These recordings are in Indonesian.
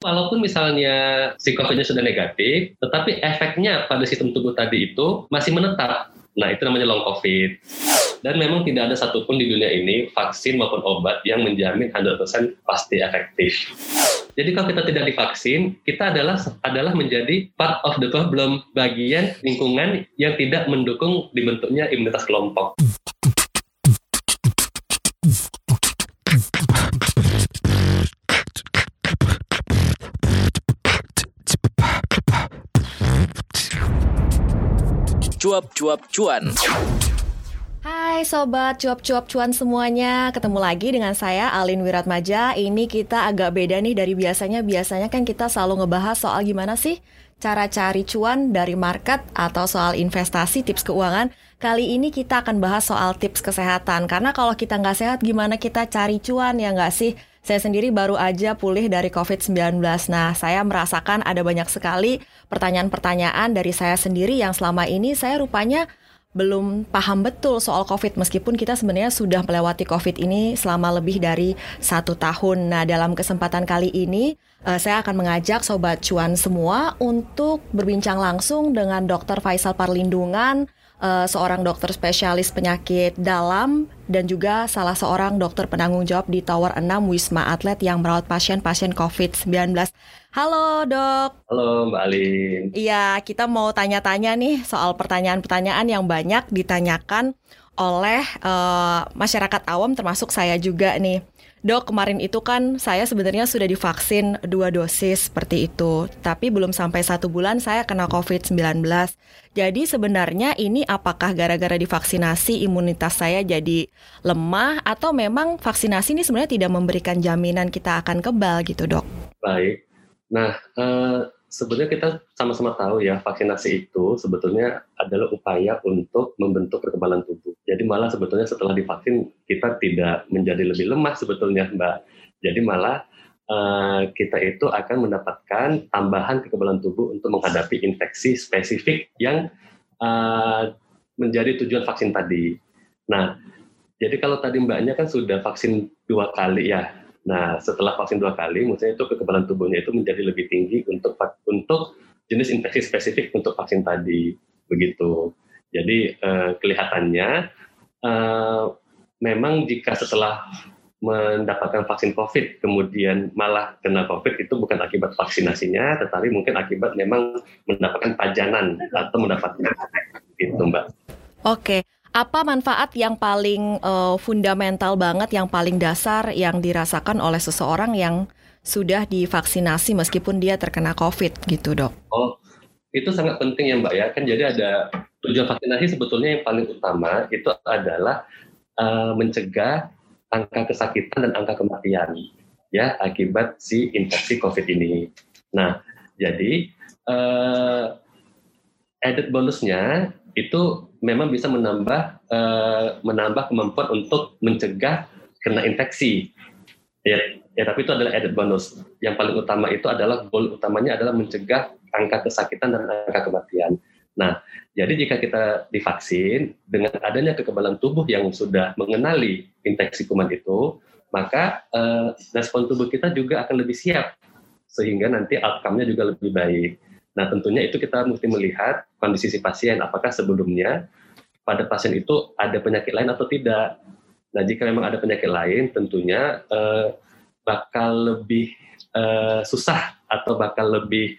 Walaupun misalnya si COVID-nya sudah negatif, tetapi efeknya pada sistem tubuh tadi itu masih menetap. Nah, itu namanya long COVID. Dan memang tidak ada satupun di dunia ini vaksin maupun obat yang menjamin 100% pasti efektif. Jadi kalau kita tidak divaksin, kita adalah adalah menjadi part of the problem, bagian lingkungan yang tidak mendukung dibentuknya imunitas kelompok. Cuap-cuap cuan. Hai sobat cuap-cuap cuan semuanya, ketemu lagi dengan saya Alin Wiratmaja. Ini kita agak beda nih dari biasanya. Biasanya kan kita selalu ngebahas soal gimana sih cara cari cuan dari market atau soal investasi, tips keuangan. Kali ini kita akan bahas soal tips kesehatan. Karena kalau kita nggak sehat, gimana kita cari cuan ya nggak sih? Saya sendiri baru aja pulih dari COVID-19. Nah, saya merasakan ada banyak sekali pertanyaan-pertanyaan dari saya sendiri yang selama ini saya rupanya belum paham betul soal COVID meskipun kita sebenarnya sudah melewati COVID ini selama lebih dari satu tahun. Nah dalam kesempatan kali ini uh, saya akan mengajak Sobat Cuan semua untuk berbincang langsung dengan Dr. Faisal Parlindungan uh, seorang dokter spesialis penyakit dalam dan juga salah seorang dokter penanggung jawab di Tower 6 Wisma Atlet yang merawat pasien-pasien COVID-19. Halo dok. Halo Mbak Alin. Iya, kita mau tanya-tanya nih soal pertanyaan-pertanyaan yang banyak ditanyakan oleh uh, masyarakat awam termasuk saya juga nih. Dok, kemarin itu kan saya sebenarnya sudah divaksin dua dosis seperti itu, tapi belum sampai satu bulan saya kena COVID-19. Jadi sebenarnya ini apakah gara-gara divaksinasi imunitas saya jadi lemah atau memang vaksinasi ini sebenarnya tidak memberikan jaminan kita akan kebal gitu dok? Baik, nah uh sebenarnya kita sama-sama tahu ya vaksinasi itu sebetulnya adalah upaya untuk membentuk kekebalan tubuh. Jadi malah sebetulnya setelah divaksin kita tidak menjadi lebih lemah sebetulnya Mbak. Jadi malah uh, kita itu akan mendapatkan tambahan kekebalan tubuh untuk menghadapi infeksi spesifik yang uh, menjadi tujuan vaksin tadi. Nah, jadi kalau tadi Mbaknya kan sudah vaksin dua kali ya, Nah, setelah vaksin dua kali, maksudnya itu kekebalan tubuhnya itu menjadi lebih tinggi untuk untuk jenis infeksi spesifik untuk vaksin tadi, begitu. Jadi eh, kelihatannya eh, memang jika setelah mendapatkan vaksin COVID kemudian malah kena COVID itu bukan akibat vaksinasinya, tetapi mungkin akibat memang mendapatkan pajanan atau mendapatkan itu, Mbak. Oke apa manfaat yang paling uh, fundamental banget, yang paling dasar yang dirasakan oleh seseorang yang sudah divaksinasi meskipun dia terkena COVID gitu dok? Oh, itu sangat penting ya Mbak ya. Kan jadi ada tujuan vaksinasi sebetulnya yang paling utama itu adalah uh, mencegah angka kesakitan dan angka kematian ya akibat si infeksi COVID ini. Nah, jadi uh, added bonusnya itu memang bisa menambah uh, menambah kemampuan untuk mencegah kena infeksi. Ya, ya tapi itu adalah added bonus. Yang paling utama itu adalah goal utamanya adalah mencegah angka kesakitan dan angka kematian. Nah, jadi jika kita divaksin dengan adanya kekebalan tubuh yang sudah mengenali infeksi kuman itu, maka uh, respon tubuh kita juga akan lebih siap sehingga nanti outcome-nya juga lebih baik. Nah, tentunya itu kita mesti melihat kondisi si pasien, apakah sebelumnya pada pasien itu ada penyakit lain atau tidak. Nah, jika memang ada penyakit lain, tentunya eh, bakal lebih eh, susah atau bakal lebih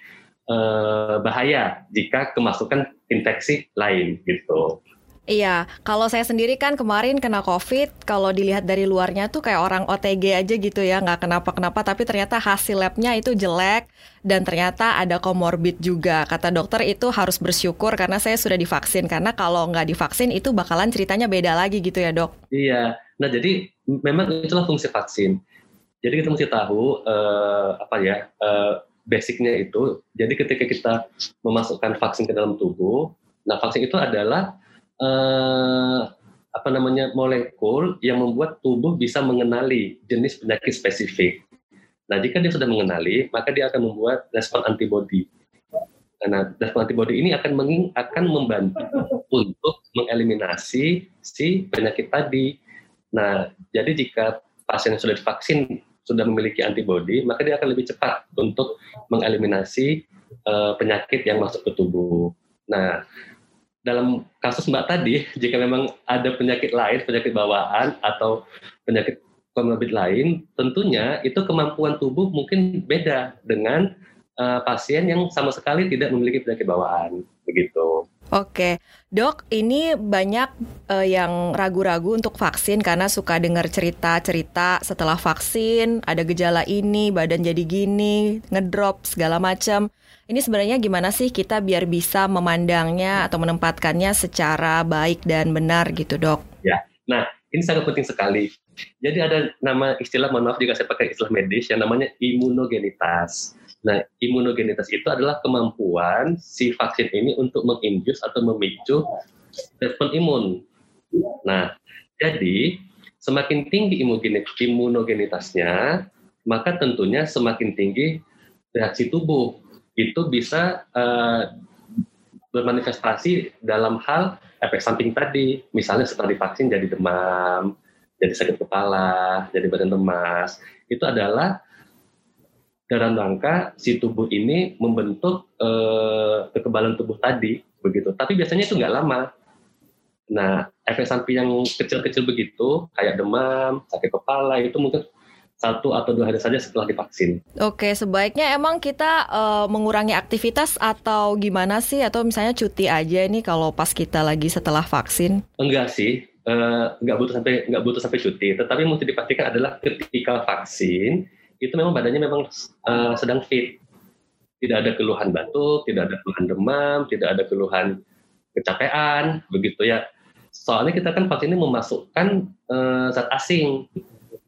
eh, bahaya jika kemasukan infeksi lain gitu. Iya, kalau saya sendiri kan kemarin kena COVID, kalau dilihat dari luarnya tuh kayak orang OTG aja gitu ya, nggak kenapa-kenapa, tapi ternyata hasil labnya itu jelek dan ternyata ada komorbid juga. Kata dokter itu harus bersyukur karena saya sudah divaksin, karena kalau nggak divaksin itu bakalan ceritanya beda lagi gitu ya dok. Iya, nah jadi memang itulah fungsi vaksin. Jadi kita mesti tahu uh, apa ya uh, basicnya itu. Jadi ketika kita memasukkan vaksin ke dalam tubuh, nah vaksin itu adalah uh, apa namanya molekul yang membuat tubuh bisa mengenali jenis penyakit spesifik. Nah, jika dia sudah mengenali, maka dia akan membuat respon antibodi. Nah, respon antibodi ini akan menging, akan membantu untuk mengeliminasi si penyakit tadi. Nah, jadi jika pasien yang sudah divaksin sudah memiliki antibodi, maka dia akan lebih cepat untuk mengeliminasi uh, penyakit yang masuk ke tubuh. Nah, dalam kasus Mbak tadi, jika memang ada penyakit lain, penyakit bawaan atau penyakit komorbid lain, tentunya itu kemampuan tubuh mungkin beda dengan uh, pasien yang sama sekali tidak memiliki penyakit bawaan, begitu. Oke, dok, ini banyak uh, yang ragu-ragu untuk vaksin karena suka dengar cerita-cerita setelah vaksin ada gejala ini, badan jadi gini, ngedrop segala macam. Ini sebenarnya gimana sih kita biar bisa memandangnya atau menempatkannya secara baik dan benar gitu, dok? Ya, nah ini sangat penting sekali. Jadi ada nama istilah, mohon maaf jika saya pakai istilah medis yang namanya imunogenitas. Nah, imunogenitas itu adalah kemampuan si vaksin ini untuk menginjus atau memicu respon imun. Nah, jadi semakin tinggi imunogenitasnya, maka tentunya semakin tinggi reaksi tubuh. Itu bisa uh, bermanifestasi dalam hal efek samping tadi. Misalnya setelah divaksin jadi demam, jadi sakit kepala, jadi badan lemas. Itu adalah dalam rangka si tubuh ini membentuk uh, kekebalan tubuh tadi begitu. Tapi biasanya itu nggak lama. Nah, efek samping yang kecil-kecil begitu, kayak demam, sakit kepala, itu mungkin satu atau dua hari saja setelah divaksin. Oke, sebaiknya emang kita uh, mengurangi aktivitas atau gimana sih? Atau misalnya cuti aja nih kalau pas kita lagi setelah vaksin? Enggak sih, uh, nggak butuh sampai nggak butuh sampai cuti. Tetapi yang mesti dipastikan adalah ketika vaksin itu memang badannya memang uh, sedang fit. Tidak ada keluhan batuk, tidak ada keluhan demam, tidak ada keluhan kecapean, begitu ya. Soalnya kita kan vaksin ini memasukkan uh, zat asing.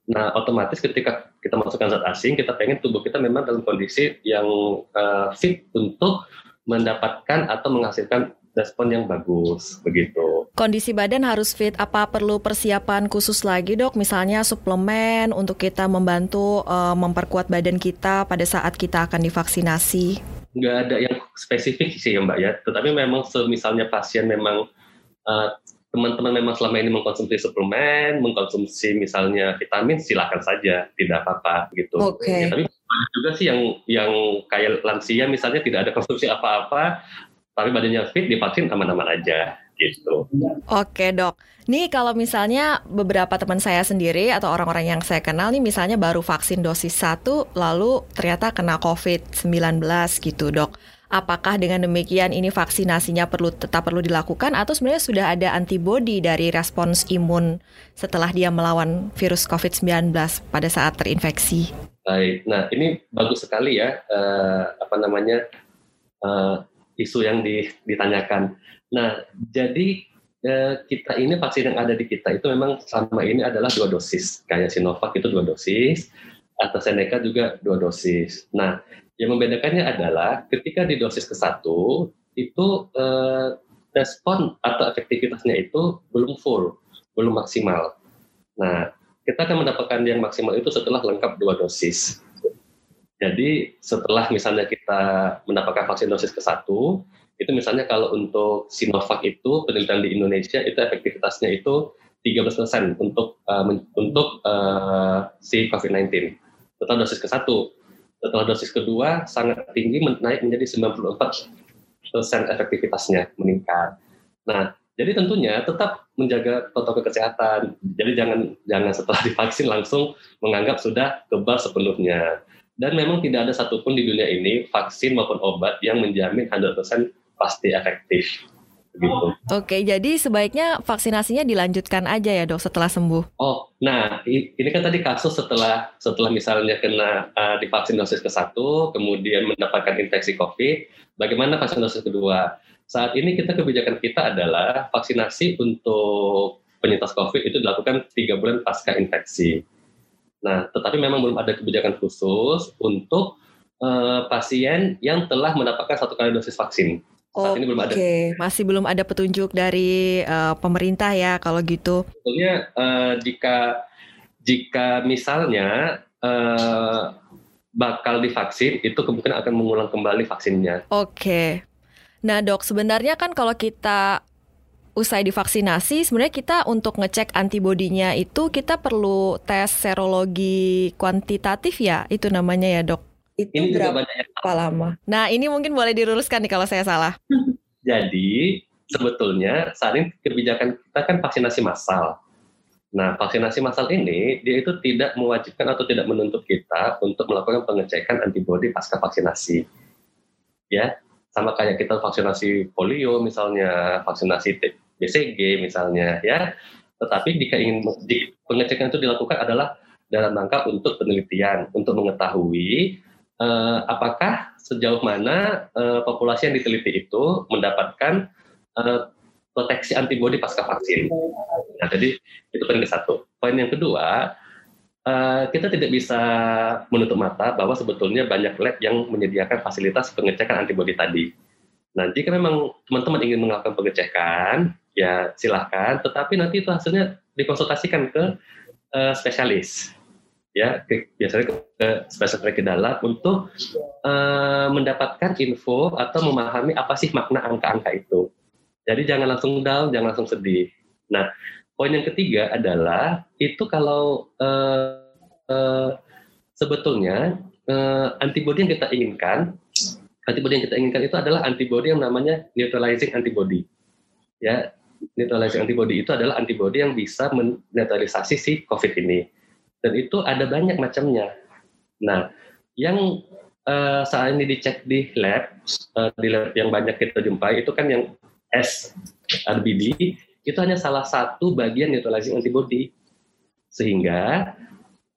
Nah, otomatis ketika kita masukkan zat asing, kita pengen tubuh kita memang dalam kondisi yang uh, fit untuk mendapatkan atau menghasilkan respon yang bagus begitu. Kondisi badan harus fit. Apa perlu persiapan khusus lagi dok? Misalnya suplemen untuk kita membantu uh, memperkuat badan kita pada saat kita akan divaksinasi? Nggak ada yang spesifik sih ya mbak ya. Tetapi memang misalnya pasien memang uh, teman-teman memang selama ini mengkonsumsi suplemen, mengkonsumsi misalnya vitamin, silakan saja, tidak apa-apa gitu. Oke. Okay. Ya, tapi banyak juga sih yang yang kayak lansia misalnya tidak ada konsumsi apa-apa, tapi badannya fit divaksin aman-aman aja gitu. Oke dok, nih kalau misalnya beberapa teman saya sendiri atau orang-orang yang saya kenal nih misalnya baru vaksin dosis 1 lalu ternyata kena COVID-19 gitu dok. Apakah dengan demikian ini vaksinasinya perlu tetap perlu dilakukan atau sebenarnya sudah ada antibodi dari respons imun setelah dia melawan virus COVID-19 pada saat terinfeksi? Baik, nah ini bagus sekali ya uh, apa namanya uh, isu yang ditanyakan. Nah, jadi eh, kita ini vaksin yang ada di kita itu memang selama ini adalah dua dosis. Kayak Sinovac itu dua dosis, AstraZeneca juga dua dosis. Nah, yang membedakannya adalah ketika di dosis ke satu itu eh, respon atau efektivitasnya itu belum full, belum maksimal. Nah, kita akan mendapatkan yang maksimal itu setelah lengkap dua dosis. Jadi setelah misalnya kita mendapatkan vaksin dosis ke satu, itu misalnya kalau untuk Sinovac itu penelitian di Indonesia itu efektivitasnya itu 13% untuk uh, untuk uh, si COVID-19 setelah dosis ke satu. Setelah dosis kedua sangat tinggi naik menjadi 94% efektivitasnya meningkat. Nah, jadi tentunya tetap menjaga protokol kesehatan. Jadi jangan jangan setelah divaksin langsung menganggap sudah kebal sepenuhnya dan memang tidak ada satupun di dunia ini vaksin maupun obat yang menjamin 100% pasti efektif. Begitu. Oke, jadi sebaiknya vaksinasinya dilanjutkan aja ya dok setelah sembuh. Oh, nah ini kan tadi kasus setelah setelah misalnya kena uh, divaksin dosis ke satu, kemudian mendapatkan infeksi COVID, bagaimana vaksin dosis kedua? Saat ini kita kebijakan kita adalah vaksinasi untuk penyintas COVID itu dilakukan tiga bulan pasca infeksi. Nah, tetapi memang belum ada kebijakan khusus untuk uh, pasien yang telah mendapatkan satu kali dosis vaksin. Saat ini belum ada. Oke, masih belum ada petunjuk dari uh, pemerintah ya kalau gitu. Sebetulnya uh, jika jika misalnya uh, bakal divaksin itu kemungkinan akan mengulang kembali vaksinnya. Oke. Nah, Dok, sebenarnya kan kalau kita usai divaksinasi, sebenarnya kita untuk ngecek antibodinya itu kita perlu tes serologi kuantitatif ya, itu namanya ya dok. Itu Ini juga berapa banyak yang lama? Nah ini mungkin boleh diluruskan nih kalau saya salah. Jadi sebetulnya saat ini kebijakan kita kan vaksinasi massal. Nah, vaksinasi massal ini dia itu tidak mewajibkan atau tidak menuntut kita untuk melakukan pengecekan antibodi pasca vaksinasi. Ya, sama kayak kita vaksinasi polio misalnya, vaksinasi T- BCG misalnya, ya. Tetapi jika ingin di, pengecekan itu dilakukan adalah dalam rangka untuk penelitian, untuk mengetahui eh, apakah sejauh mana eh, populasi yang diteliti itu mendapatkan eh, proteksi antibodi pasca vaksin. Nah, jadi itu poin ke satu. Poin yang kedua, eh, kita tidak bisa menutup mata bahwa sebetulnya banyak lab yang menyediakan fasilitas pengecekan antibodi tadi. Nah, jika memang teman-teman ingin melakukan pengecekan, ya silahkan. Tetapi nanti itu hasilnya dikonsultasikan ke eh, spesialis ya ke, biasanya ke, ke spesialis penyakit dalam untuk eh, mendapatkan info atau memahami apa sih makna angka-angka itu. Jadi jangan langsung down, jangan langsung sedih. Nah, poin yang ketiga adalah itu kalau eh, eh, sebetulnya eh, antibodi yang kita inginkan, antibodi yang kita inginkan itu adalah antibodi yang namanya neutralizing antibody. Ya, neutralizing antibody itu adalah antibodi yang bisa menetralisasi si COVID ini dan itu ada banyak macamnya. Nah, yang uh, saat ini dicek di lab, uh, di lab yang banyak kita jumpai itu kan yang S RBD itu hanya salah satu bagian neutralizing antibody, sehingga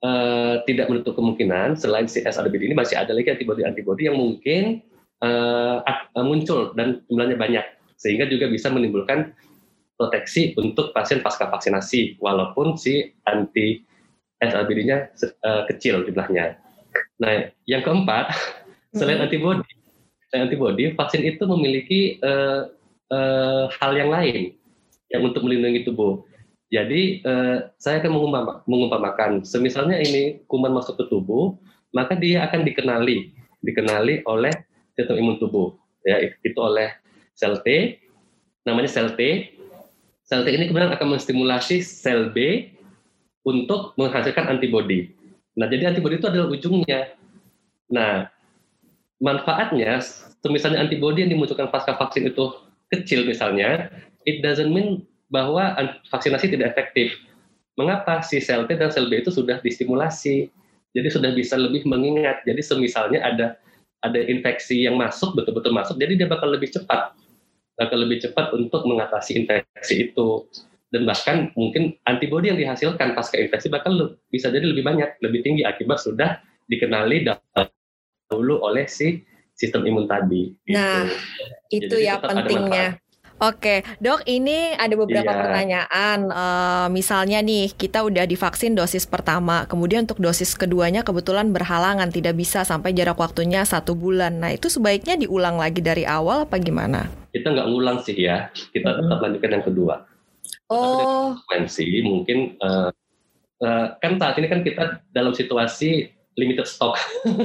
uh, tidak menutup kemungkinan selain si SRBD ini masih ada lagi antibody-antibody yang mungkin uh, muncul dan jumlahnya banyak, sehingga juga bisa menimbulkan proteksi untuk pasien pasca vaksinasi, walaupun si anti SLBD-nya uh, kecil jumlahnya. Nah, yang keempat, selain antibody, selain antibody, vaksin itu memiliki uh, uh, hal yang lain yang untuk melindungi tubuh. Jadi uh, saya akan mengumpam, mengumpamakan, semisalnya ini kuman masuk ke tubuh, maka dia akan dikenali, dikenali oleh sistem imun tubuh, ya itu oleh sel T, namanya sel T. Sel T ini kemudian akan menstimulasi sel B untuk menghasilkan antibodi. Nah, jadi antibodi itu adalah ujungnya. Nah, manfaatnya, misalnya antibodi yang dimunculkan pasca vaksin itu kecil misalnya, it doesn't mean bahwa vaksinasi tidak efektif. Mengapa si sel T dan sel B itu sudah distimulasi, jadi sudah bisa lebih mengingat. Jadi semisalnya ada ada infeksi yang masuk betul-betul masuk, jadi dia bakal lebih cepat, bakal lebih cepat untuk mengatasi infeksi itu dan bahkan mungkin antibodi yang dihasilkan pasca infeksi bakal bisa jadi lebih banyak, lebih tinggi akibat sudah dikenali dahulu oleh si sistem imun tadi. Nah, gitu. itu jadi ya pentingnya. Oke, dok, ini ada beberapa yeah. pertanyaan. Uh, misalnya nih, kita udah divaksin dosis pertama, kemudian untuk dosis keduanya kebetulan berhalangan, tidak bisa sampai jarak waktunya satu bulan. Nah, itu sebaiknya diulang lagi dari awal apa gimana? Kita nggak ngulang sih ya, kita tetap lanjutkan yang kedua. Oh. Mungkin uh, uh, kan saat ini kan kita dalam situasi limited stock.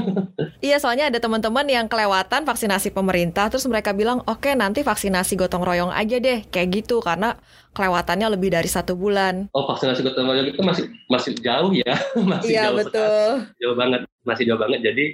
iya, soalnya ada teman-teman yang kelewatan vaksinasi pemerintah, terus mereka bilang, oke okay, nanti vaksinasi gotong royong aja deh, kayak gitu, karena kelewatannya lebih dari satu bulan. Oh, vaksinasi gotong royong itu masih masih jauh ya, masih iya, jauh betul. Sekali. Jauh banget, masih jauh banget. Jadi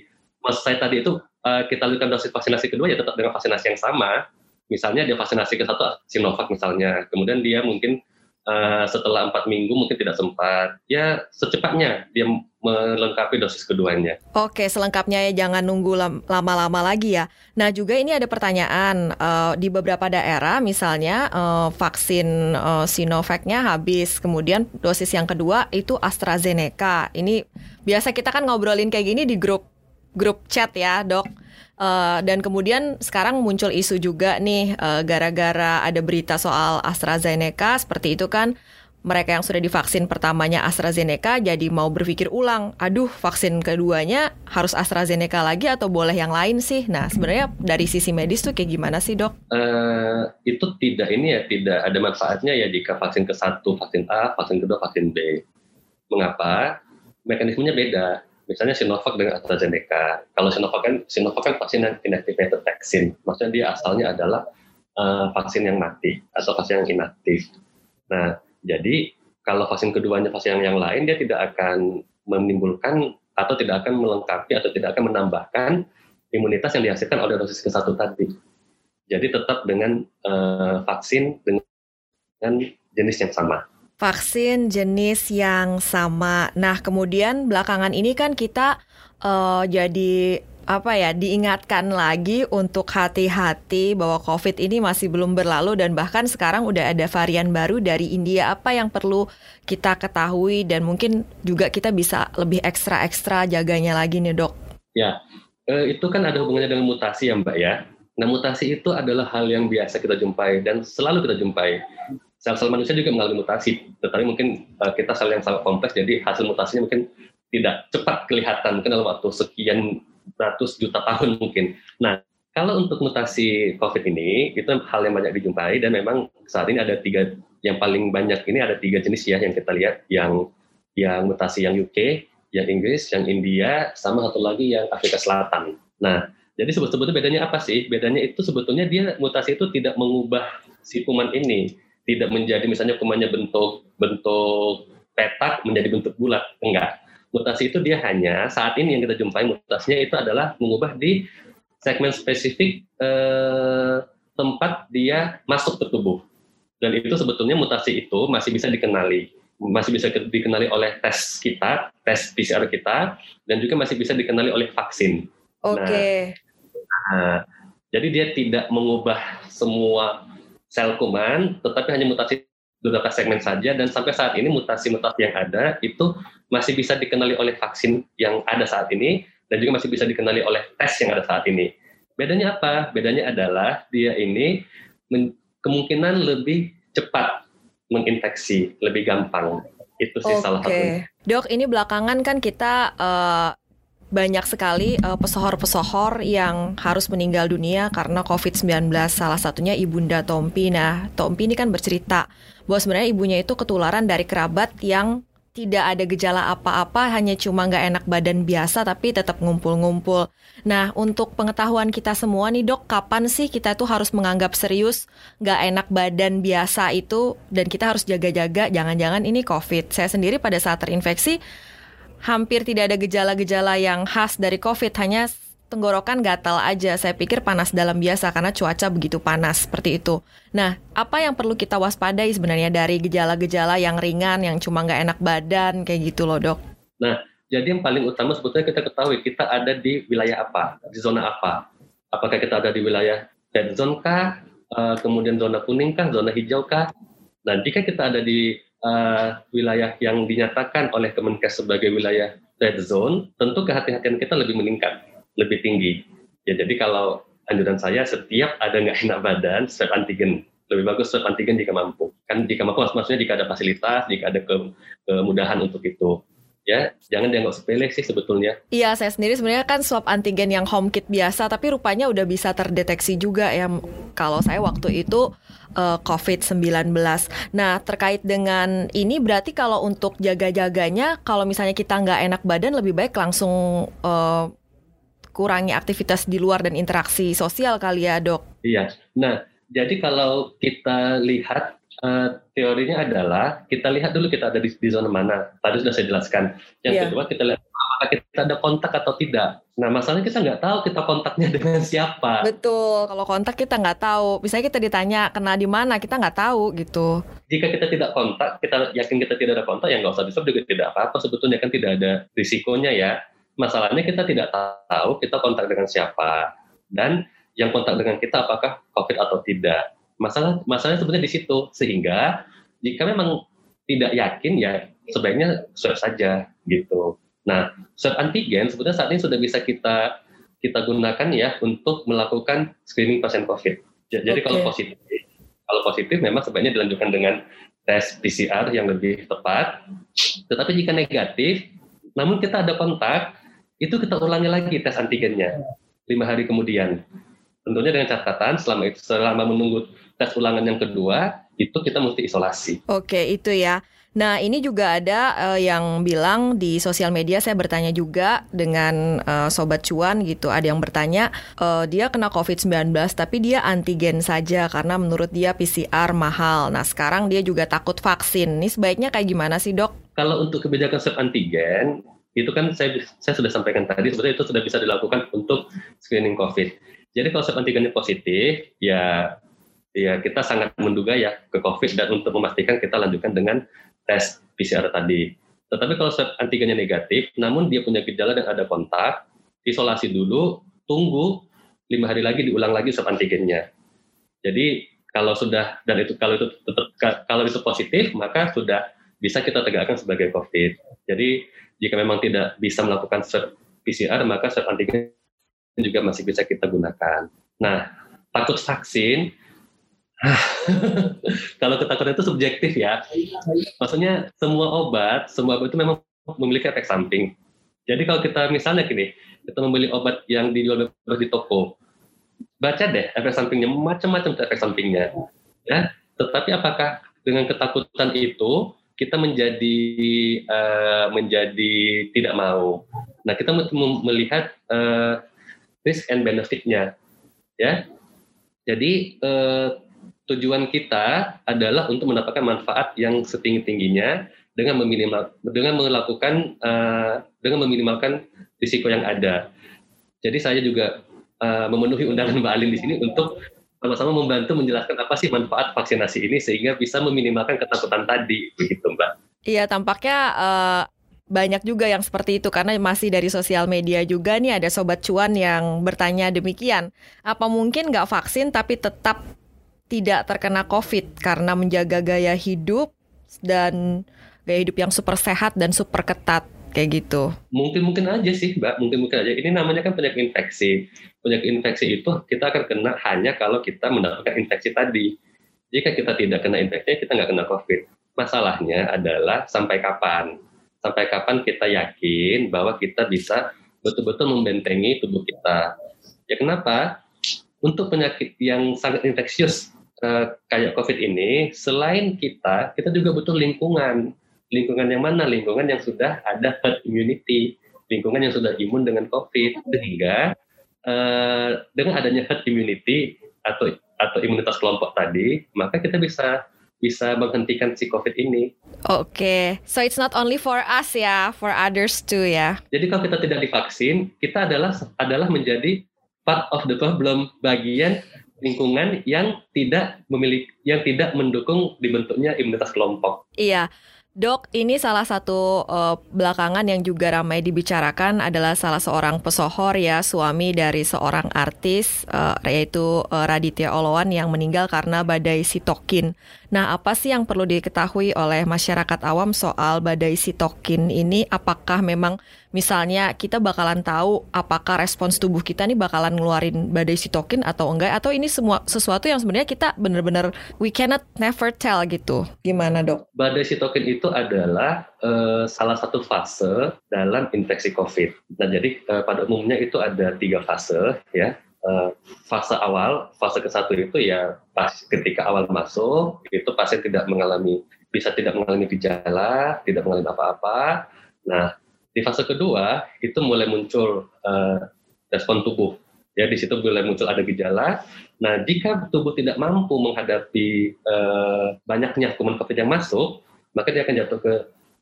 maksud saya tadi itu uh, kita lakukan dosis vaksinasi kedua ya tetap dengan vaksinasi yang sama. Misalnya dia vaksinasi ke satu Sinovac misalnya, kemudian dia mungkin uh, setelah empat minggu mungkin tidak sempat, ya secepatnya dia melengkapi dosis keduanya. Oke, selengkapnya ya jangan nunggu lama-lama lagi ya. Nah juga ini ada pertanyaan uh, di beberapa daerah, misalnya uh, vaksin uh, Sinovac-nya habis, kemudian dosis yang kedua itu AstraZeneca. Ini biasa kita kan ngobrolin kayak gini di grup grup chat ya, dok. Uh, dan kemudian sekarang muncul isu juga nih gara-gara uh, ada berita soal AstraZeneca seperti itu kan mereka yang sudah divaksin pertamanya AstraZeneca jadi mau berpikir ulang, aduh vaksin keduanya harus AstraZeneca lagi atau boleh yang lain sih? Nah sebenarnya dari sisi medis tuh kayak gimana sih dok? Uh, itu tidak ini ya tidak ada manfaatnya ya jika vaksin ke satu vaksin A, vaksin kedua vaksin B. Mengapa? Mekanismenya beda misalnya Sinovac dengan AstraZeneca. Kalau Sinovac kan Sinovac kan vaksin yang inactivated vaksin, maksudnya dia asalnya adalah uh, vaksin yang mati atau vaksin yang inaktif. Nah, jadi kalau vaksin keduanya vaksin yang, lain dia tidak akan menimbulkan atau tidak akan melengkapi atau tidak akan menambahkan imunitas yang dihasilkan oleh dosis ke satu tadi. Jadi tetap dengan uh, vaksin dengan jenis yang sama. Vaksin jenis yang sama. Nah, kemudian belakangan ini kan kita uh, jadi apa ya diingatkan lagi untuk hati-hati bahwa COVID ini masih belum berlalu dan bahkan sekarang udah ada varian baru dari India. Apa yang perlu kita ketahui dan mungkin juga kita bisa lebih ekstra-ekstra jaganya lagi nih dok? Ya, eh, itu kan ada hubungannya dengan mutasi ya mbak ya. Nah mutasi itu adalah hal yang biasa kita jumpai dan selalu kita jumpai. Sel-sel manusia juga mengalami mutasi, tetapi mungkin uh, kita sel yang sangat kompleks, jadi hasil mutasinya mungkin tidak cepat kelihatan, mungkin dalam waktu sekian ratus juta tahun mungkin. Nah, kalau untuk mutasi COVID ini, itu hal yang banyak dijumpai dan memang saat ini ada tiga, yang paling banyak ini ada tiga jenis ya yang kita lihat, yang yang mutasi yang UK, yang Inggris, yang India, sama satu lagi yang Afrika Selatan. Nah, jadi sebetulnya bedanya apa sih? Bedanya itu sebetulnya dia mutasi itu tidak mengubah si kuman ini, tidak menjadi misalnya kumannya bentuk bentuk petak menjadi bentuk bulat, enggak mutasi itu dia hanya saat ini yang kita jumpai mutasinya itu adalah mengubah di segmen spesifik eh, tempat dia masuk ke tubuh. Dan itu sebetulnya mutasi itu masih bisa dikenali, masih bisa dikenali oleh tes kita, tes PCR kita, dan juga masih bisa dikenali oleh vaksin. Oke. Okay. Nah, nah, jadi dia tidak mengubah semua sel kuman, tetapi hanya mutasi beberapa segmen saja dan sampai saat ini mutasi-mutasi yang ada itu masih bisa dikenali oleh vaksin yang ada saat ini dan juga masih bisa dikenali oleh tes yang ada saat ini. Bedanya apa? Bedanya adalah dia ini kemungkinan lebih cepat menginfeksi, lebih gampang. Itu sih okay. salah satu. Dok, ini belakangan kan kita uh, banyak sekali uh, pesohor-pesohor yang harus meninggal dunia karena COVID-19. Salah satunya Ibunda Tompi. Nah, Tompi ini kan bercerita bahwa sebenarnya ibunya itu ketularan dari kerabat yang tidak ada gejala apa-apa, hanya cuma nggak enak badan biasa, tapi tetap ngumpul-ngumpul. Nah, untuk pengetahuan kita semua nih dok, kapan sih kita tuh harus menganggap serius nggak enak badan biasa itu, dan kita harus jaga-jaga, jangan-jangan ini COVID. Saya sendiri pada saat terinfeksi, hampir tidak ada gejala-gejala yang khas dari COVID, hanya tenggorokan gatal aja. Saya pikir panas dalam biasa karena cuaca begitu panas seperti itu. Nah, apa yang perlu kita waspadai sebenarnya dari gejala-gejala yang ringan, yang cuma nggak enak badan kayak gitu loh dok? Nah, jadi yang paling utama sebetulnya kita ketahui kita ada di wilayah apa, di zona apa. Apakah kita ada di wilayah red zone kah, uh, kemudian zona kuning kah, zona hijau kah? Nah, jika kita ada di uh, wilayah yang dinyatakan oleh Kemenkes sebagai wilayah red zone, tentu kehati-hatian kita lebih meningkat, lebih tinggi. Ya, jadi kalau anjuran saya setiap ada nggak enak badan, swab antigen. Lebih bagus swab antigen jika mampu. Kan jika mampu maksudnya jika ada fasilitas, jika ada ke, kemudahan untuk itu ya jangan dianggap sepele sih sebetulnya. Iya, saya sendiri sebenarnya kan swab antigen yang home kit biasa, tapi rupanya udah bisa terdeteksi juga ya kalau saya waktu itu uh, eh, COVID-19. Nah, terkait dengan ini berarti kalau untuk jaga-jaganya, kalau misalnya kita nggak enak badan, lebih baik langsung uh, kurangi aktivitas di luar dan interaksi sosial kali ya dok? Iya, nah jadi kalau kita lihat Uh, teorinya adalah kita lihat dulu kita ada di, di zona mana. Tadi sudah saya jelaskan. Yang yeah. kedua kita lihat apakah kita ada kontak atau tidak. Nah masalahnya kita nggak tahu kita kontaknya dengan siapa. Betul. Kalau kontak kita nggak tahu. Misalnya kita ditanya kena di mana, kita nggak tahu gitu. Jika kita tidak kontak, kita yakin kita tidak ada kontak, ya nggak usah disebut juga tidak apa-apa. Sebetulnya kan tidak ada risikonya ya. Masalahnya kita tidak tahu kita kontak dengan siapa dan yang kontak dengan kita apakah COVID atau tidak masalah masalahnya sebenarnya di situ sehingga jika memang tidak yakin ya sebaiknya swab saja gitu. Nah, swab antigen sebetulnya saat ini sudah bisa kita kita gunakan ya untuk melakukan screening pasien COVID. Jadi okay. kalau positif, kalau positif memang sebaiknya dilanjutkan dengan tes PCR yang lebih tepat. Tetapi jika negatif, namun kita ada kontak, itu kita ulangi lagi tes antigennya lima hari kemudian. Tentunya dengan catatan selama itu selama menunggu tes ulangan yang kedua itu kita mesti isolasi. Oke, itu ya. Nah, ini juga ada uh, yang bilang di sosial media saya bertanya juga dengan uh, sobat cuan gitu. Ada yang bertanya uh, dia kena COVID-19 tapi dia antigen saja karena menurut dia PCR mahal. Nah, sekarang dia juga takut vaksin. Ini sebaiknya kayak gimana sih, Dok? Kalau untuk kebijakan swab antigen itu kan saya saya sudah sampaikan tadi sebetulnya itu sudah bisa dilakukan untuk screening COVID. Jadi kalau swab antigennya positif, ya ya kita sangat menduga ya ke COVID dan untuk memastikan kita lanjutkan dengan tes PCR tadi. Tetapi kalau swab antigennya negatif, namun dia punya gejala dan ada kontak, isolasi dulu, tunggu lima hari lagi diulang lagi swab antigennya. Jadi kalau sudah dan itu kalau itu tetap kalau itu positif maka sudah bisa kita tegakkan sebagai COVID. Jadi jika memang tidak bisa melakukan swab PCR maka swab antigen juga masih bisa kita gunakan. Nah takut vaksin kalau ketakutan itu subjektif ya. Maksudnya semua obat, semua obat itu memang memiliki efek samping. Jadi kalau kita misalnya gini, kita membeli obat yang dijual di toko, baca deh efek sampingnya, macam-macam efek sampingnya. Ya, tetapi apakah dengan ketakutan itu kita menjadi uh, menjadi tidak mau? Nah, kita melihat uh, risk and benefitnya, ya. Jadi uh, tujuan kita adalah untuk mendapatkan manfaat yang setinggi tingginya dengan meminimal dengan melakukan uh, dengan meminimalkan risiko yang ada. Jadi saya juga uh, memenuhi undangan Mbak Alin di sini untuk sama-sama membantu menjelaskan apa sih manfaat vaksinasi ini sehingga bisa meminimalkan ketakutan tadi, begitu Mbak. Iya, tampaknya uh, banyak juga yang seperti itu karena masih dari sosial media juga nih ada sobat cuan yang bertanya demikian. Apa mungkin nggak vaksin tapi tetap tidak terkena COVID karena menjaga gaya hidup dan gaya hidup yang super sehat dan super ketat kayak gitu. Mungkin mungkin aja sih, Mbak. Mungkin mungkin aja. Ini namanya kan penyakit infeksi. Penyakit infeksi itu kita akan kena hanya kalau kita mendapatkan infeksi tadi. Jika kita tidak kena infeksi, kita nggak kena COVID. Masalahnya adalah sampai kapan? Sampai kapan kita yakin bahwa kita bisa betul-betul membentengi tubuh kita? Ya kenapa? Untuk penyakit yang sangat infeksius uh, kayak COVID ini, selain kita, kita juga butuh lingkungan. Lingkungan yang mana? Lingkungan yang sudah ada herd immunity, lingkungan yang sudah imun dengan COVID, sehingga uh, dengan adanya herd immunity atau atau imunitas kelompok tadi, maka kita bisa bisa menghentikan si COVID ini. Oke, okay. so it's not only for us ya, for others too ya. Jadi kalau kita tidak divaksin, kita adalah adalah menjadi part of the problem, bagian lingkungan yang tidak memiliki yang tidak mendukung dibentuknya imunitas kelompok. Iya. Dok, ini salah satu uh, belakangan yang juga ramai dibicarakan adalah salah seorang pesohor ya, suami dari seorang artis uh, yaitu uh, Raditya Olowan yang meninggal karena badai sitokin. Nah, apa sih yang perlu diketahui oleh masyarakat awam soal badai sitokin ini? Apakah memang misalnya kita bakalan tahu apakah respons tubuh kita nih bakalan ngeluarin badai sitokin atau enggak? Atau ini semua sesuatu yang sebenarnya kita benar-benar we cannot never tell gitu? Gimana dok? Badai sitokin itu adalah uh, salah satu fase dalam infeksi COVID. Nah, jadi uh, pada umumnya itu ada tiga fase ya uh, fase awal, fase ke satu itu ya pas ketika awal masuk itu pasien tidak mengalami bisa tidak mengalami gejala, tidak mengalami apa-apa. Nah, di fase kedua itu mulai muncul uh, respon tubuh. Ya, di situ mulai muncul ada gejala. Nah, jika tubuh tidak mampu menghadapi uh, banyaknya kuman COVID yang masuk, maka dia akan jatuh ke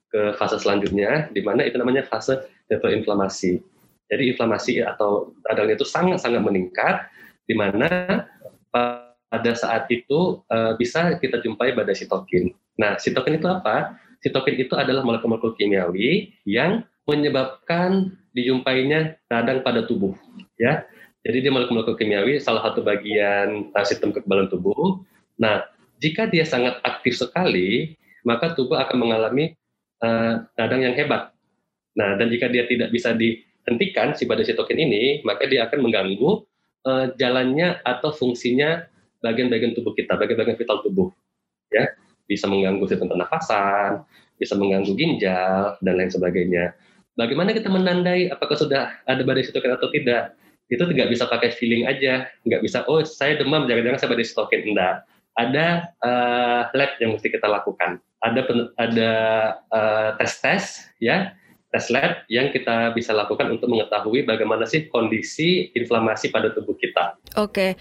ke fase selanjutnya, di mana itu namanya fase inflamasi. Jadi inflamasi atau radang itu sangat-sangat meningkat, di mana pada saat itu uh, bisa kita jumpai pada sitokin. Nah, sitokin itu apa? Sitokin itu adalah molekul-molekul kimiawi yang menyebabkan dijumpainya radang pada tubuh. Ya, jadi dia molekul-molekul kimiawi salah satu bagian uh, sistem kekebalan tubuh. Nah, jika dia sangat aktif sekali, maka tubuh akan mengalami uh, radang yang hebat. Nah, dan jika dia tidak bisa di hentikan si badai sitokin ini, maka dia akan mengganggu uh, jalannya atau fungsinya bagian-bagian tubuh kita, bagian-bagian vital tubuh. Ya, bisa mengganggu sistem pernafasan, bisa mengganggu ginjal dan lain sebagainya. Bagaimana kita menandai apakah sudah ada badai sitokin atau tidak? Itu tidak bisa pakai feeling aja, nggak bisa. Oh, saya demam, jangan-jangan saya badai sitokin. Enggak. Ada uh, lab yang mesti kita lakukan ada ada uh, tes-tes ya tes lab yang kita bisa lakukan untuk mengetahui bagaimana sih kondisi inflamasi pada tubuh kita. Oke.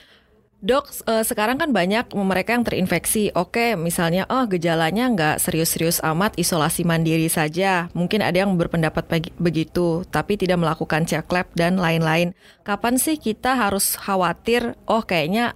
Dok, uh, sekarang kan banyak mereka yang terinfeksi. Oke, misalnya, oh gejalanya nggak serius-serius amat, isolasi mandiri saja. Mungkin ada yang berpendapat begitu, tapi tidak melakukan cek lab dan lain-lain. Kapan sih kita harus khawatir, oh kayaknya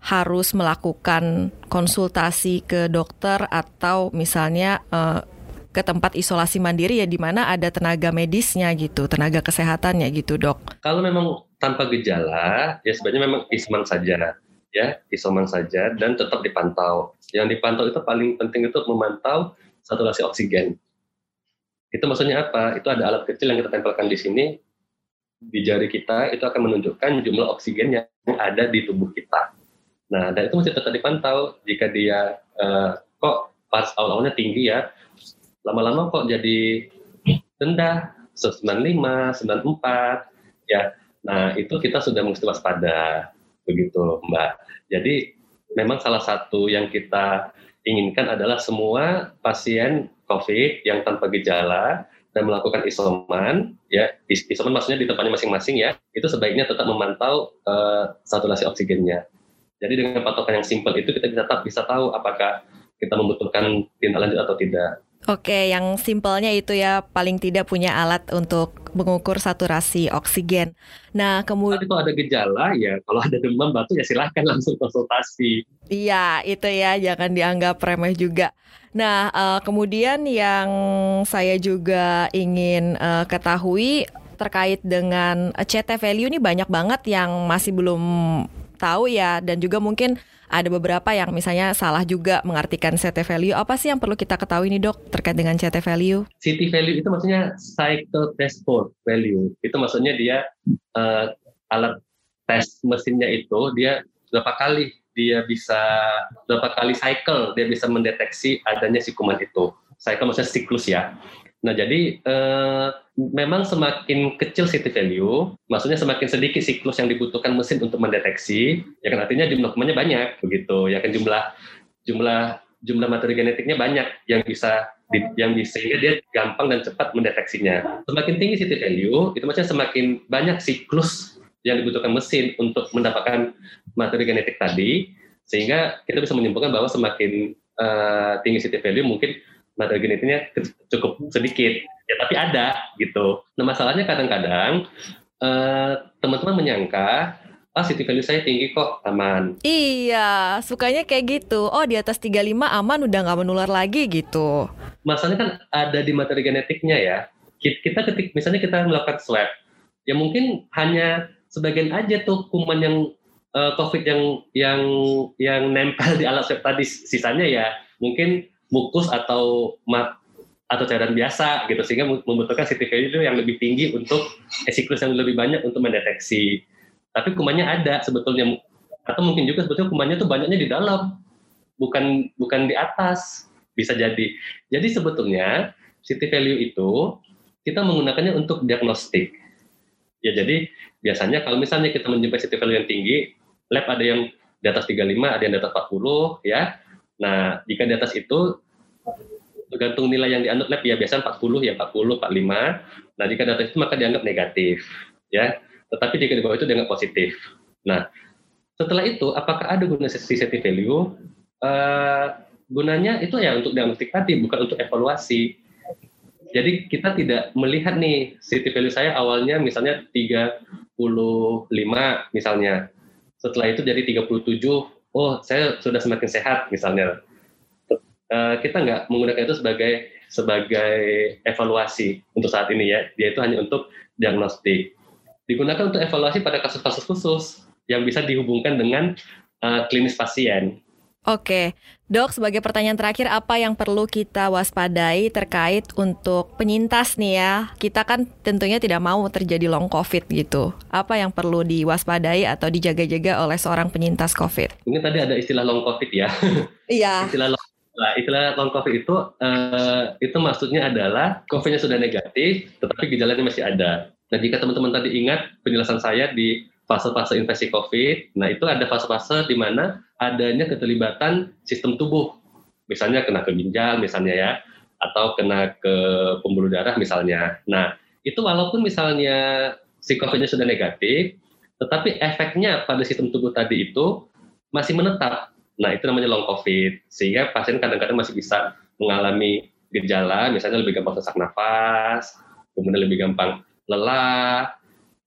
harus melakukan konsultasi ke dokter atau misalnya uh, ke tempat isolasi mandiri ya di mana ada tenaga medisnya gitu, tenaga kesehatannya gitu, Dok. Kalau memang tanpa gejala, ya sebenarnya memang isoman saja, ya isoman saja dan tetap dipantau. Yang dipantau itu paling penting itu memantau saturasi oksigen. Itu maksudnya apa? Itu ada alat kecil yang kita tempelkan di sini di jari kita itu akan menunjukkan jumlah oksigen yang ada di tubuh kita. Nah, dan itu mesti tetap dipantau. Jika dia uh, kok pas awal-awalnya tinggi ya, lama-lama kok jadi rendah, 95, 94, ya Nah, itu kita sudah mesti waspada, begitu Mbak. Jadi, memang salah satu yang kita inginkan adalah semua pasien COVID yang tanpa gejala dan melakukan isoman, ya isoman maksudnya di tempatnya masing-masing ya, itu sebaiknya tetap memantau uh, saturasi oksigennya. Jadi dengan patokan yang simpel itu kita bisa tetap bisa tahu apakah kita membutuhkan tindak lanjut atau tidak. Oke, yang simpelnya itu ya paling tidak punya alat untuk mengukur saturasi oksigen. Nah, kemudian kalau ada gejala ya, kalau ada demam batuk ya silahkan langsung konsultasi. Iya, itu ya jangan dianggap remeh juga. Nah, uh, kemudian yang saya juga ingin uh, ketahui terkait dengan CT value ini banyak banget yang masih belum tahu ya dan juga mungkin ada beberapa yang misalnya salah juga mengartikan CT value. Apa sih yang perlu kita ketahui nih dok terkait dengan CT value? CT value itu maksudnya cycle test for value. Itu maksudnya dia uh, alat tes mesinnya itu dia berapa kali dia bisa berapa kali cycle dia bisa mendeteksi adanya si kuman itu. Cycle maksudnya siklus ya. Nah, jadi eh, memang semakin kecil city value, maksudnya semakin sedikit siklus yang dibutuhkan mesin untuk mendeteksi, ya kan? Artinya jumlah kumannya banyak begitu, ya kan? Jumlah jumlah jumlah materi genetiknya banyak yang bisa yang bisa dia gampang dan cepat mendeteksinya. Semakin tinggi city value, itu maksudnya semakin banyak siklus yang dibutuhkan mesin untuk mendapatkan materi genetik tadi, sehingga kita bisa menyimpulkan bahwa semakin uh, tinggi city value mungkin materi genetiknya cukup sedikit. Ya tapi ada gitu. Nah masalahnya kadang-kadang uh, teman-teman menyangka ah city value saya tinggi kok aman. Iya sukanya kayak gitu. Oh di atas 35 aman udah nggak menular lagi gitu. Masalahnya kan ada di materi genetiknya ya. Kita ketik misalnya kita melakukan swab ya mungkin hanya sebagian aja tuh kuman yang uh, covid yang yang yang nempel di alat swab tadi sisanya ya. Mungkin mukus atau mat atau cairan biasa gitu sehingga membutuhkan CT value yang lebih tinggi untuk eh, siklus yang lebih banyak untuk mendeteksi. Tapi kumannya ada sebetulnya atau mungkin juga sebetulnya kumannya tuh banyaknya di dalam bukan bukan di atas bisa jadi. Jadi sebetulnya CT value itu kita menggunakannya untuk diagnostik. Ya jadi biasanya kalau misalnya kita menjumpai CT value yang tinggi, lab ada yang di atas 35, ada yang di atas 40 ya. Nah, jika di atas itu tergantung nilai yang dianut lab ya biasanya 40 ya 40 45. Nah, jika di atas itu maka dianggap negatif ya. Tetapi jika di bawah itu dianggap positif. Nah, setelah itu apakah ada guna sensitivity value? Uh, gunanya itu ya untuk diagnostik tadi bukan untuk evaluasi. Jadi kita tidak melihat nih sensitivity value saya awalnya misalnya 35 misalnya. Setelah itu jadi 37 oh saya sudah semakin sehat misalnya. Uh, kita nggak menggunakan itu sebagai sebagai evaluasi untuk saat ini ya. Dia itu hanya untuk diagnostik. Digunakan untuk evaluasi pada kasus-kasus khusus yang bisa dihubungkan dengan uh, klinis pasien Oke, dok, sebagai pertanyaan terakhir, apa yang perlu kita waspadai terkait untuk penyintas nih ya? Kita kan tentunya tidak mau terjadi long COVID gitu. Apa yang perlu diwaspadai atau dijaga-jaga oleh seorang penyintas COVID? Mungkin tadi ada istilah long COVID ya. Iya. istilah long Nah, istilah long COVID itu uh, itu maksudnya adalah COVID-nya sudah negatif, tetapi gejalanya masih ada. Nah, jika teman-teman tadi ingat penjelasan saya di fase-fase infeksi COVID. Nah, itu ada fase-fase di mana adanya keterlibatan sistem tubuh misalnya kena ke ginjal misalnya ya, atau kena ke pembuluh darah misalnya. Nah, itu walaupun misalnya si COVID-nya sudah negatif, tetapi efeknya pada sistem tubuh tadi itu masih menetap. Nah, itu namanya long COVID. Sehingga pasien kadang-kadang masih bisa mengalami gejala, misalnya lebih gampang sesak nafas, kemudian lebih gampang lelah,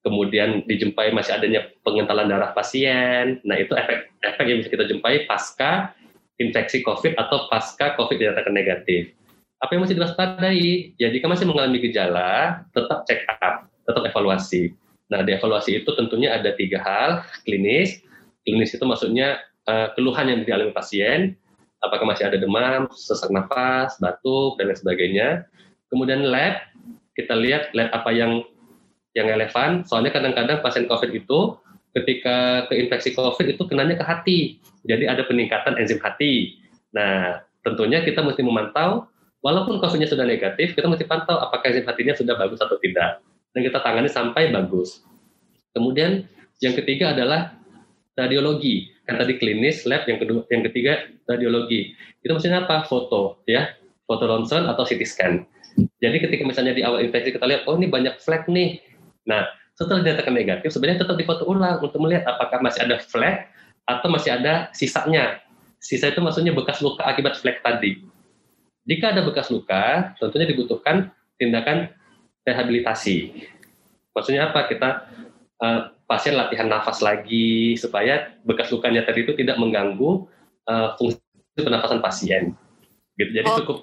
kemudian dijumpai masih adanya pengentalan darah pasien. Nah, itu efek efek yang bisa kita jumpai pasca infeksi COVID atau pasca COVID dinyatakan negatif. Apa yang mesti diwaspadai? Ya, jika masih mengalami gejala, tetap check up, tetap evaluasi. Nah, di evaluasi itu tentunya ada tiga hal, klinis. Klinis itu maksudnya uh, keluhan yang dialami pasien, apakah masih ada demam, sesak nafas, batuk, dan lain sebagainya. Kemudian lab, kita lihat lab apa yang yang relevan. Soalnya kadang-kadang pasien COVID itu ketika keinfeksi COVID itu kenanya ke hati. Jadi ada peningkatan enzim hati. Nah, tentunya kita mesti memantau, walaupun COVID-nya sudah negatif, kita mesti pantau apakah enzim hatinya sudah bagus atau tidak. Dan kita tangani sampai bagus. Kemudian yang ketiga adalah radiologi. Kan tadi klinis, lab, yang kedua, yang ketiga radiologi. Itu maksudnya apa? Foto, ya, foto ronsen atau CT scan. Jadi ketika misalnya di awal infeksi kita lihat, oh ini banyak flek nih, Nah, setelah dinyatakan negatif, sebenarnya tetap difoto ulang untuk melihat apakah masih ada flek atau masih ada sisanya. Sisa itu maksudnya bekas luka akibat flek tadi. Jika ada bekas luka, tentunya dibutuhkan tindakan rehabilitasi. Maksudnya apa? Kita uh, pasien latihan nafas lagi supaya bekas lukanya tadi itu tidak mengganggu uh, fungsi pernafasan pasien. Gitu. Jadi okay. cukup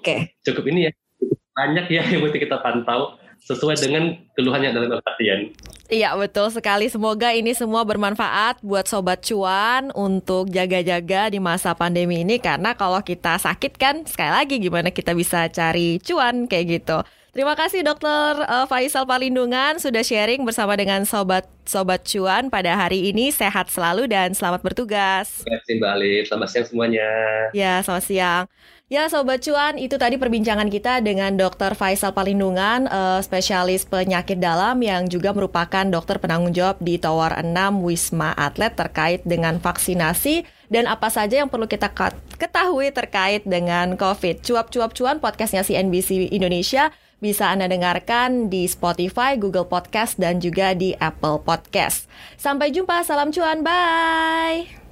cukup ini ya banyak ya yang mesti kita pantau sesuai dengan keluhan yang dalam latihan. Iya betul sekali. Semoga ini semua bermanfaat buat sobat cuan untuk jaga-jaga di masa pandemi ini karena kalau kita sakit kan sekali lagi gimana kita bisa cari cuan kayak gitu. Terima kasih Dokter uh, Faisal Palindungan sudah sharing bersama dengan sobat sobat cuan pada hari ini. Sehat selalu dan selamat bertugas. Terima kasih Mbak Ali. Selamat siang semuanya. Ya, selamat siang. Ya Sobat Cuan, itu tadi perbincangan kita dengan Dr. Faisal Palindungan, uh, spesialis penyakit dalam yang juga merupakan dokter penanggung jawab di Tower 6 Wisma Atlet terkait dengan vaksinasi dan apa saja yang perlu kita ketahui terkait dengan COVID. Cuap-cuap cuan podcastnya CNBC Indonesia bisa Anda dengarkan di Spotify, Google Podcast, dan juga di Apple Podcast. Sampai jumpa, salam cuan, bye!